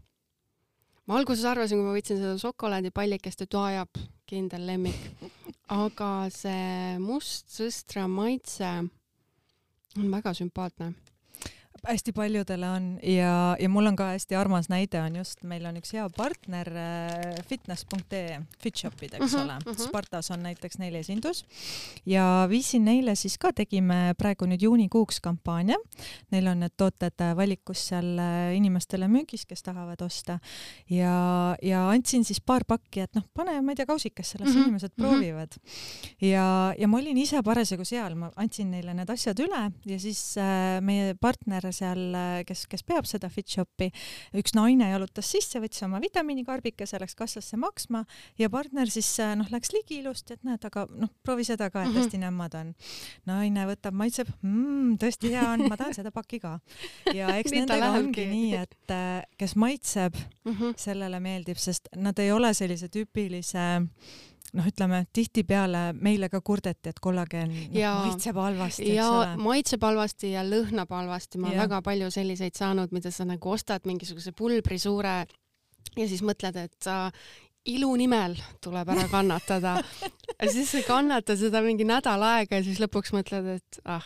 ma alguses arvasin, kui ma võtsin seda šokolaadipallikest, et aa jah, kindel lemmik. aga see must sõstra maitse on väga sümpaatne hästi paljudele on ja, ja mul on ka hästi armas näide on just, meil on üks hea partner äh, fitness.ee, Fitshopid, eks mhm, -huh, ole uh, -huh. Spartas on näiteks neil esindus ja viisin neile siis ka, tegime praegu nüüd juunikuuks kampaania. Neil on need tooted valikus seal äh, inimestele müügis, kes tahavad osta ja, ja andsin siis paar pakki, et noh, pane, ma ei tea, kausikesse, las mhm, -huh, inimesed mhm. proovivad. ja, ja ma olin ise parasjagu seal, ma andsin neile need asjad üle ja siis äh, meie partner seal, kes, kes peab seda fit shop'i, üks naine jalutas sisse, võttis oma vitamiinikarbikese, läks kassasse maksma ja partner siis noh, läks ligi ilusti, et näed, aga noh, proovi seda ka, et hästi mm -hmm. nämmad on. naine võtab, maitseb mmm,, tõesti hea on, ma tahan seda pakki ka. ja eks nendega ongi nii, et kes maitseb mm, -hmm. sellele meeldib, sest nad ei ole sellise tüüpilise noh, ütleme tihtipeale meile ka kurdeti, et kollageen no, maitseb halvasti, ja, ole. maitseb halvasti ja lõhnab halvasti, ma olen väga palju selliseid saanud, mida sa nagu ostad mingisuguse pulbri suure ja siis mõtled, et sa ilu nimel tuleb ära kannatada ja siis sa kannatad seda mingi nädal aega ja siis lõpuks mõtled, et ah,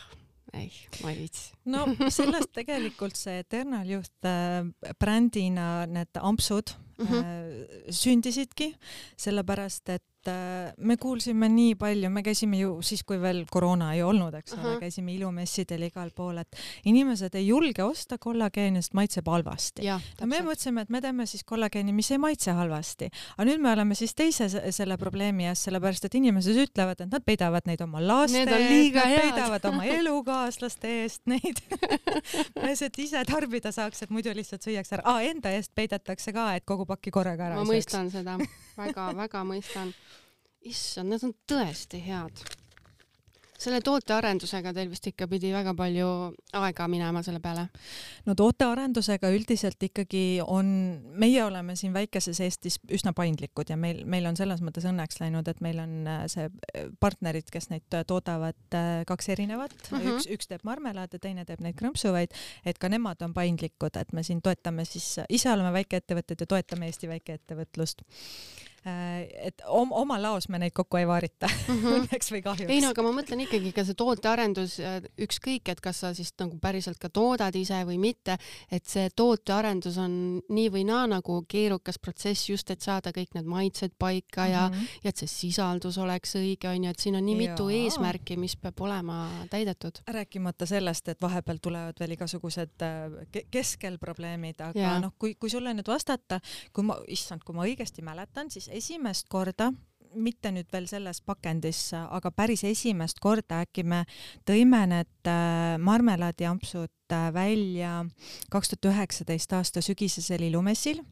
ei, ma ei viitsi. no sellest tegelikult see Eternal Youth äh, brändina need ampsud mm -hmm. sündisidki, sellepärast et Äh, me kuulsime nii palju, me käisime ju siis, kui veel koroona ei olnud, eks ole, käisime ilumessidel igal pool, et inimesed ei julge osta kollageeni, sest maitseb halvasti. ja me mõtlesime, et me teeme siis kollageeni, mis ei maitse halvasti. aga nüüd me oleme siis teise selle probleemi ees, sellepärast et inimesed ütlevad, et nad peidavad neid oma laste eest, nad peidavad oma elukaaslaste eest neid et ise tarbida saaks, et muidu lihtsalt süüakse ära ah,. Enda eest peidetakse ka, et kogu pakki korraga ära ma mõistan seda. Väga-väga mõistan. Issand, need on tõesti head. Selle tootearendusega teil vist ikka pidi väga palju aega minema selle peale? no tootearendusega üldiselt ikkagi on, meie oleme siin väikeses Eestis üsna paindlikud ja meil, meil on selles mõttes õnneks läinud, et meil on äh, see äh, partnerid, kes neid toodavad, äh, kaks erinevat mm, -hmm. üks, üks teeb marmelaade, teine teeb neid krõmpsuvaid, et ka nemad on paindlikud, et me siin toetame siis, ise oleme väikeettevõtted ja toetame Eesti väikeettevõtlust et om, oma laos me neid kokku ei vaarita mm -hmm. õnneks või kahjuks. ei no aga ma mõtlen ikkagi ka see tootearendus, äh, ükskõik, et kas sa siis nagu päriselt ka toodad ise või mitte, et see tootearendus on nii või naa nagu keerukas protsess just, et saada kõik need maitsed paika ja mm, -hmm. ja et see sisaldus oleks õige, onju, et siin on nii mitu Jaa. eesmärki, mis peab olema täidetud. rääkimata sellest, et vahepeal tulevad veel igasugused äh, keskelprobleemid, aga noh, kui, kui sulle nüüd vastata, kui ma, issand, kui ma õigesti mäletan, siis esimest korda, mitte nüüd veel selles pakendis, aga päris esimest korda äkki me tõime need äh, marmelaadiampsud välja kaks tuhat üheksateist aasta sügisesel ilumessil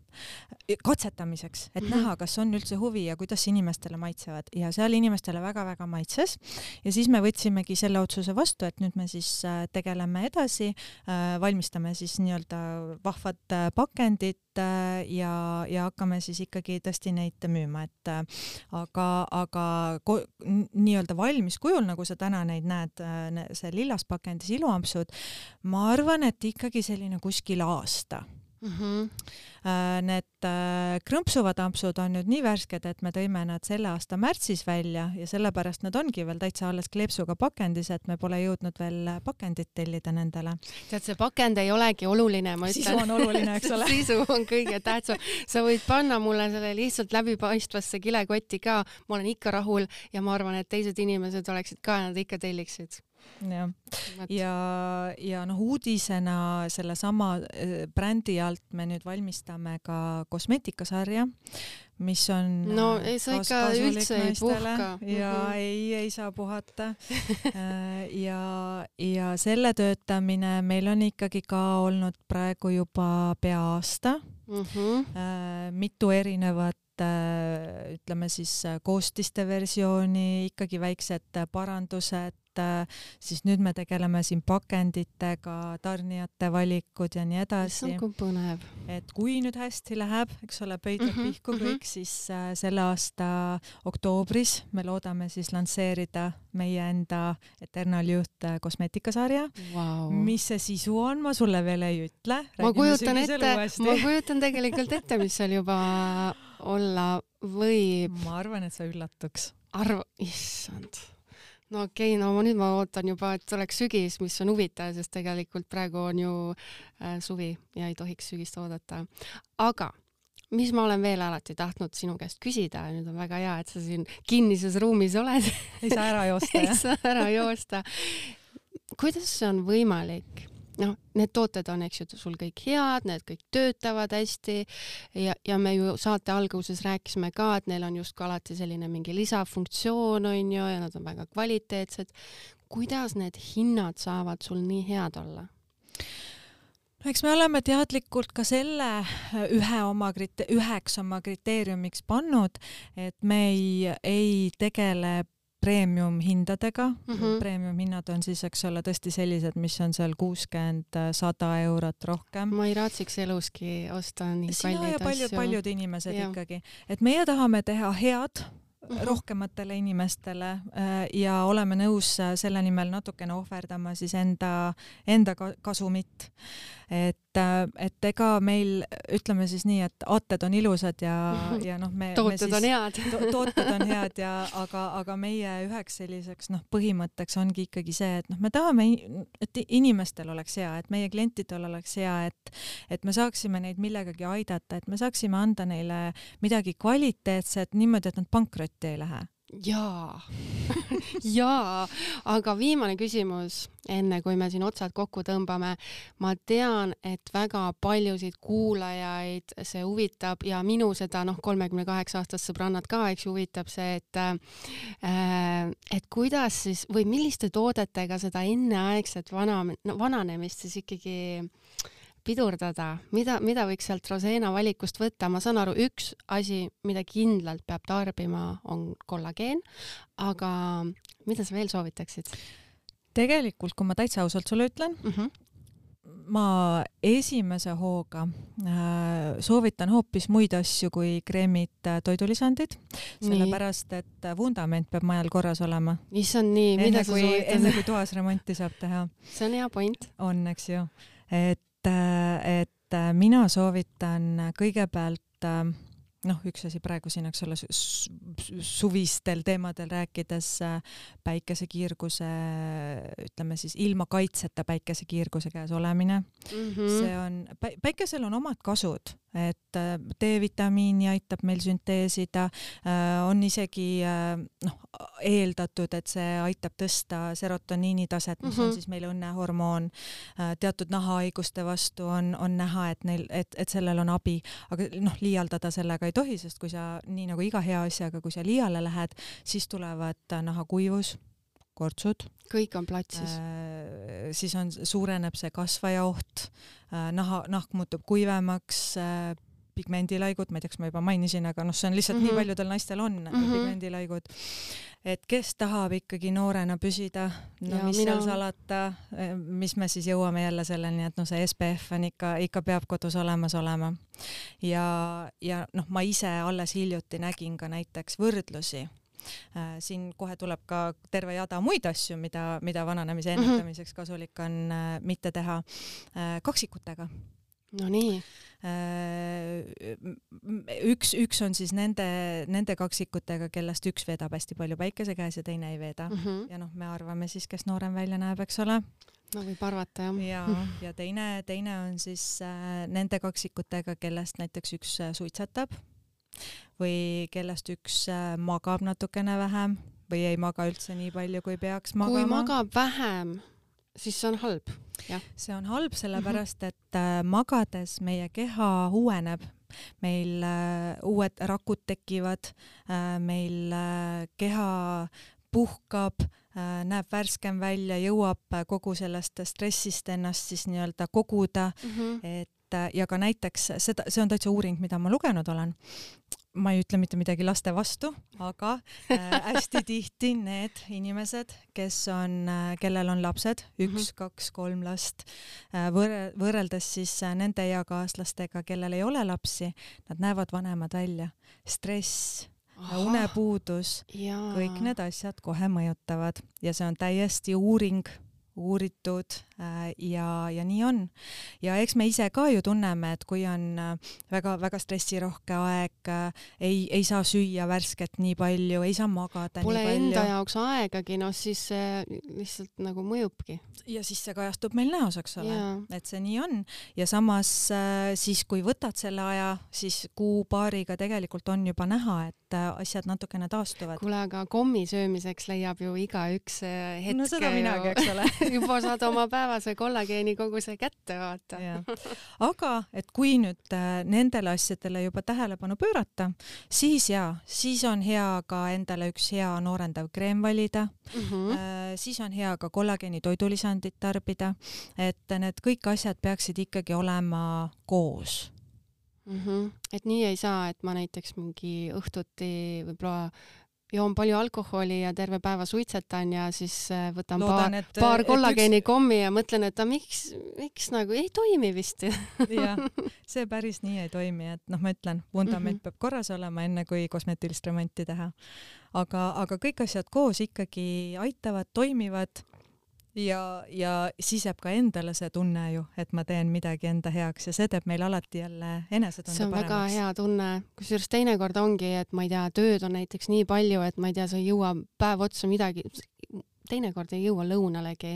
katsetamiseks, et -hmm. näha, kas on üldse huvi ja kuidas inimestele maitsevad ja seal inimestele väga-väga maitses. ja siis me võtsimegi selle otsuse vastu, et nüüd me siis äh, tegeleme edasi, äh, valmistame siis nii-öelda vahvad äh, pakendid ja, ja hakkame siis ikkagi tõesti neid müüma, et aga, aga nii-öelda valmis kujul, nagu sa täna neid näed, see lillas pakendis iluampsud, ma arvan, et ikkagi selline kuskil aasta mm. -hmm. Need äh, krõmpsuvad ampsud on nüüd nii värsked, et me tõime nad selle aasta märtsis välja ja sellepärast nad ongi veel täitsa alles kleepsuga pakendis, et me pole jõudnud veel pakendit tellida nendele. tead, see pakend ei olegi oluline, ma ütlen. sisu on oluline, eks ole sisu on kõige tähtsam. sa võid panna mulle selle lihtsalt läbipaistvasse kilekotti ka, ma olen ikka rahul ja ma arvan, et teised inimesed oleksid ka, nad ikka telliksid jah, ja, ja noh, uudisena sellesama äh, brändi alt me nüüd valmistame ka kosmeetikasarja, mis on no ei sa ikka üldse ei puhka. ja mm -hmm. ei, ei saa puhata äh, ja, ja selle töötamine meil on ikkagi ka olnud praegu juba pea aasta mm. -hmm. mitu erinevat ütleme siis koostiste versiooni, ikkagi väiksed parandused, et äh, siis nüüd me tegeleme siin pakenditega, tarnijate valikud ja nii edasi. kui põnev. et kui nüüd hästi läheb, eks ole, pöidlad mm -hmm, pihku kõik mm, -hmm. siis äh, selle aasta oktoobris me loodame siis lansseerida meie enda Eternal Youth äh, kosmeetikasarja wow.. mis see sisu on, ma sulle veel ei ütle. ma kujutan ette, ma kujutan tegelikult ette, mis seal juba olla võib. ma arvan, et sa üllatuks. arv-, issand no okei okay,, no ma nüüd ma ootan juba, et oleks sügis, mis on huvitav, sest tegelikult praegu on ju äh, suvi ja ei tohiks sügist oodata. aga mis ma olen veel alati tahtnud sinu käest küsida ja nüüd on väga hea, et sa siin kinnises ruumis oled ei saa ära joosta ei saa ära joosta. kuidas see on võimalik, noh, need tooted on, eks ju, sul kõik head, need kõik töötavad hästi ja, ja me ju saate alguses rääkisime ka, et neil on justkui alati selline mingi lisafunktsioon on ju ja nad on väga kvaliteetsed. kuidas need hinnad saavad sul nii head olla? no eks me oleme teadlikult ka selle ühe oma krite-, üheks oma kriteeriumiks pannud, et me ei, ei tegele premium hindadega mm. -hmm. Premium hinnad on siis, eks ole, tõesti sellised, mis on seal kuuskümmend, sada eurot rohkem. ma ei raatsiks eluski osta nii Sina kalleid asju. paljud, paljud inimesed ja. ikkagi, et meie tahame teha head mm -hmm. rohkematele inimestele äh, ja oleme nõus äh, selle nimel natukene ohverdama siis enda, enda kasumit. Et, äh, et ega meil, ütleme siis nii, et aated on ilusad ja, ja noh, me tooted me siis, on head to, tooted on head ja aga, aga meie üheks selliseks noh, põhimõtteks ongi ikkagi see, et noh, me tahame, et inimestel oleks hea, et meie klientidel oleks hea, et et me saaksime neid millegagi aidata, et me saaksime anda neile midagi kvaliteetset niimoodi, et nad pankrotti pankrotti ei lähe? Jaa jaa, aga viimane küsimus, enne kui me siin otsad kokku tõmbame. ma tean, et väga paljusid kuulajaid see huvitab ja minu seda noh, kolmekümne kaheksa aastast sõbrannat ka, eks ju, huvitab see, et äh, et kuidas siis või milliste toodetega seda enneaegset vana, no vananemist siis ikkagi äh, pidurdada, mida, mida võiks sealt Rosena valikust võtta, ma saan aru, üks asi, mida kindlalt peab tarbima, on kollageen, aga mida sa veel soovitaksid? tegelikult, kui ma täitsa ausalt sulle ütlen mm, -hmm. ma esimese hooga äh, soovitan hoopis muid asju kui kreemid äh,, toidulisandid, sellepärast et vundament peab majal korras olema. issand nii, mida sa soovitad? enne kui toas remonti saab teha. see on hea point. on, eks ju, et et mina soovitan kõigepealt noh, üks asi praegu siin, eks ole, suvistel teemadel rääkides päikesekiirguse, ütleme siis ilma kaitseta päikesekiirguse käes olemine mm. -hmm. see on, päikesel on omad kasud, et D-vitamiini aitab meil sünteesida, on isegi noh, eeldatud, et see aitab tõsta serotoniini taset, mis mm -hmm. on mhm. siis meil õnnehormoon. teatud nahahaiguste vastu on, on näha, et neil, et, et sellel on abi, aga noh, liialdada sellega ei tohi, sest kui sa nii nagu iga hea asjaga, kui sa liiale lähed, siis tulevad nahakuivus, kortsud. kõik on platsis äh,. siis on, suureneb see kasvaja oht äh,, naha, nahk muutub kuivemaks äh,, pigmendilaigud, ma ei tea, kas ma juba mainisin, aga noh, see on lihtsalt mm -hmm. nii mhm. paljudel naistel on mm -hmm. pigmendilaigud. et kes tahab ikkagi noorena püsida, no ja mis mina... seal salata, eh, mis me siis jõuame jälle selleni, et noh, see SPF on ikka, ikka peab kodus olemas olema. ja, ja noh, ma ise alles hiljuti nägin ka näiteks võrdlusi Äh, siin kohe tuleb ka terve jada muid asju, mida, mida vananemise mhm. ennetamiseks kasulik on äh, mitte teha kaksikutega Nonii. Äh, üks, üks on siis nende, nende kaksikutega, kellest üks veedab hästi palju päikese käes ja teine ei veeda mm. -hmm. ja noh, me arvame siis, kes noorem välja näeb, eks ole. no võib arvata jah. ja, ja teine, teine on siis äh, nende kaksikutega, kellest näiteks üks äh, suitsetab või kellest üks äh, magab natukene vähem või ei maga üldse nii palju, kui peaks magama. kui magab vähem siis see on halb? See on halb sellepärast, et äh, magades meie keha uueneb, meil äh, uued rakud tekivad äh,, meil keha puhkab näeb värskem välja, jõuab kogu sellest stressist ennast siis nii-öelda koguda. Mm, -hmm. et ja ka näiteks seda, see on täitsa uuring, mida ma lugenud olen, ma ei ütle mitte midagi laste vastu, aga äh, hästi tihti need inimesed, kes on äh,, kellel on lapsed, üks mm, -hmm. kaks, kolm last äh,, võrre-, võrreldes siis nende eakaaslastega, kellel ei ole lapsi, nad näevad vanemad välja. stress, unepuudus, kõik need asjad kohe mõjutavad ja see on täiesti uuring uuritud ja, ja nii on. ja eks me ise ka ju tunneme, et kui on väga-väga äh, stressirohke aeg, äh, ei, ei saa süüa värsket nii palju, ei saa magada Pole nii palju. enda jaoks aegagi, noh siis see lihtsalt nagu mõjubki. ja siis see kajastub meil näos, eks ole, et see nii on ja samas siis, kui võtad selle aja, siis kuu-paariga tegelikult on juba näha, et asjad natukene taastuvad. kuule, aga kommi söömiseks leiab ju igaüks hetke. no seda minagi, eks ole juba saad oma päeva päevase kollageeni koguse kätte, vaata. aga et kui nüüd äh, nendele asjadele juba tähelepanu pöörata, siis jaa, siis on hea ka endale üks hea noorendav kreem valida mm. -hmm. siis on hea ka kollageeni toidulisandit tarbida, et need kõik asjad peaksid ikkagi olema koos mm. -hmm. et nii ei saa, et ma näiteks mingi õhtuti võib-olla joon palju alkoholi ja terve päeva suitsetan ja siis äh, võtan Loodan, paar, paar kollageeni üks... kommi ja mõtlen, et aga miks, miks nagu ei toimi vist jah, see päris nii ei toimi, et noh, ma ütlen, vundament mm -hmm. peab korras olema, enne kui kosmeetilist remonti teha. aga, aga kõik asjad koos ikkagi aitavad, toimivad ja, ja siis jääb ka endale see tunne ju, et ma teen midagi enda heaks ja see teeb meil alati jälle enesetunde paremaks. see on paremaks. väga hea tunne, kusjuures teinekord ongi, et ma ei tea, tööd on näiteks nii palju, et ma ei tea, sa ei jõua päev otsa midagi, teinekord ei jõua lõunalegi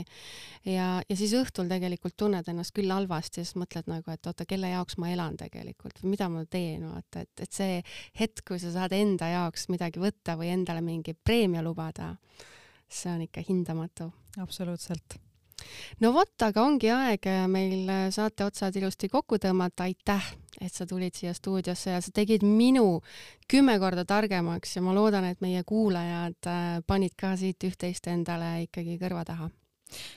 ja, ja siis õhtul tegelikult tunned ennast küll halvasti siis mõtled nagu, et oota, kelle jaoks ma elan tegelikult või mida ma teen, vaata, et, et see hetk, kui sa saad enda jaoks midagi võtta või endale mingi preemia lubada see on ikka hindamatu. absoluutselt. no vot, aga ongi aeg meil saate otsad ilusti kokku tõmmata, aitäh, et sa tulid siia stuudiosse ja sa tegid minu kümme korda targemaks ja ma loodan, et meie kuulajad äh, panid ka siit üht-teist endale ikkagi kõrva taha.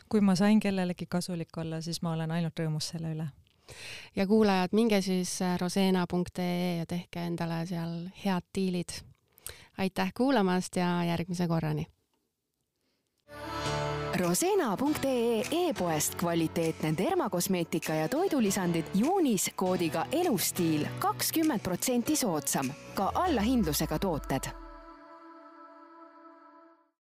kui ma sain kellelegi kasulik olla, siis ma olen ainult rõõmus selle üle ja kuulajad, minge siis äh, rosena.ee ja tehke endale seal head diilid. aitäh kuulamast ja järgmise korrani Rosena.ee e-poest kvaliteetne dermakosmeetika ja toidulisandid juunis koodiga elustiil kakskümmend protsenti soodsam, ka allahindlusega tooted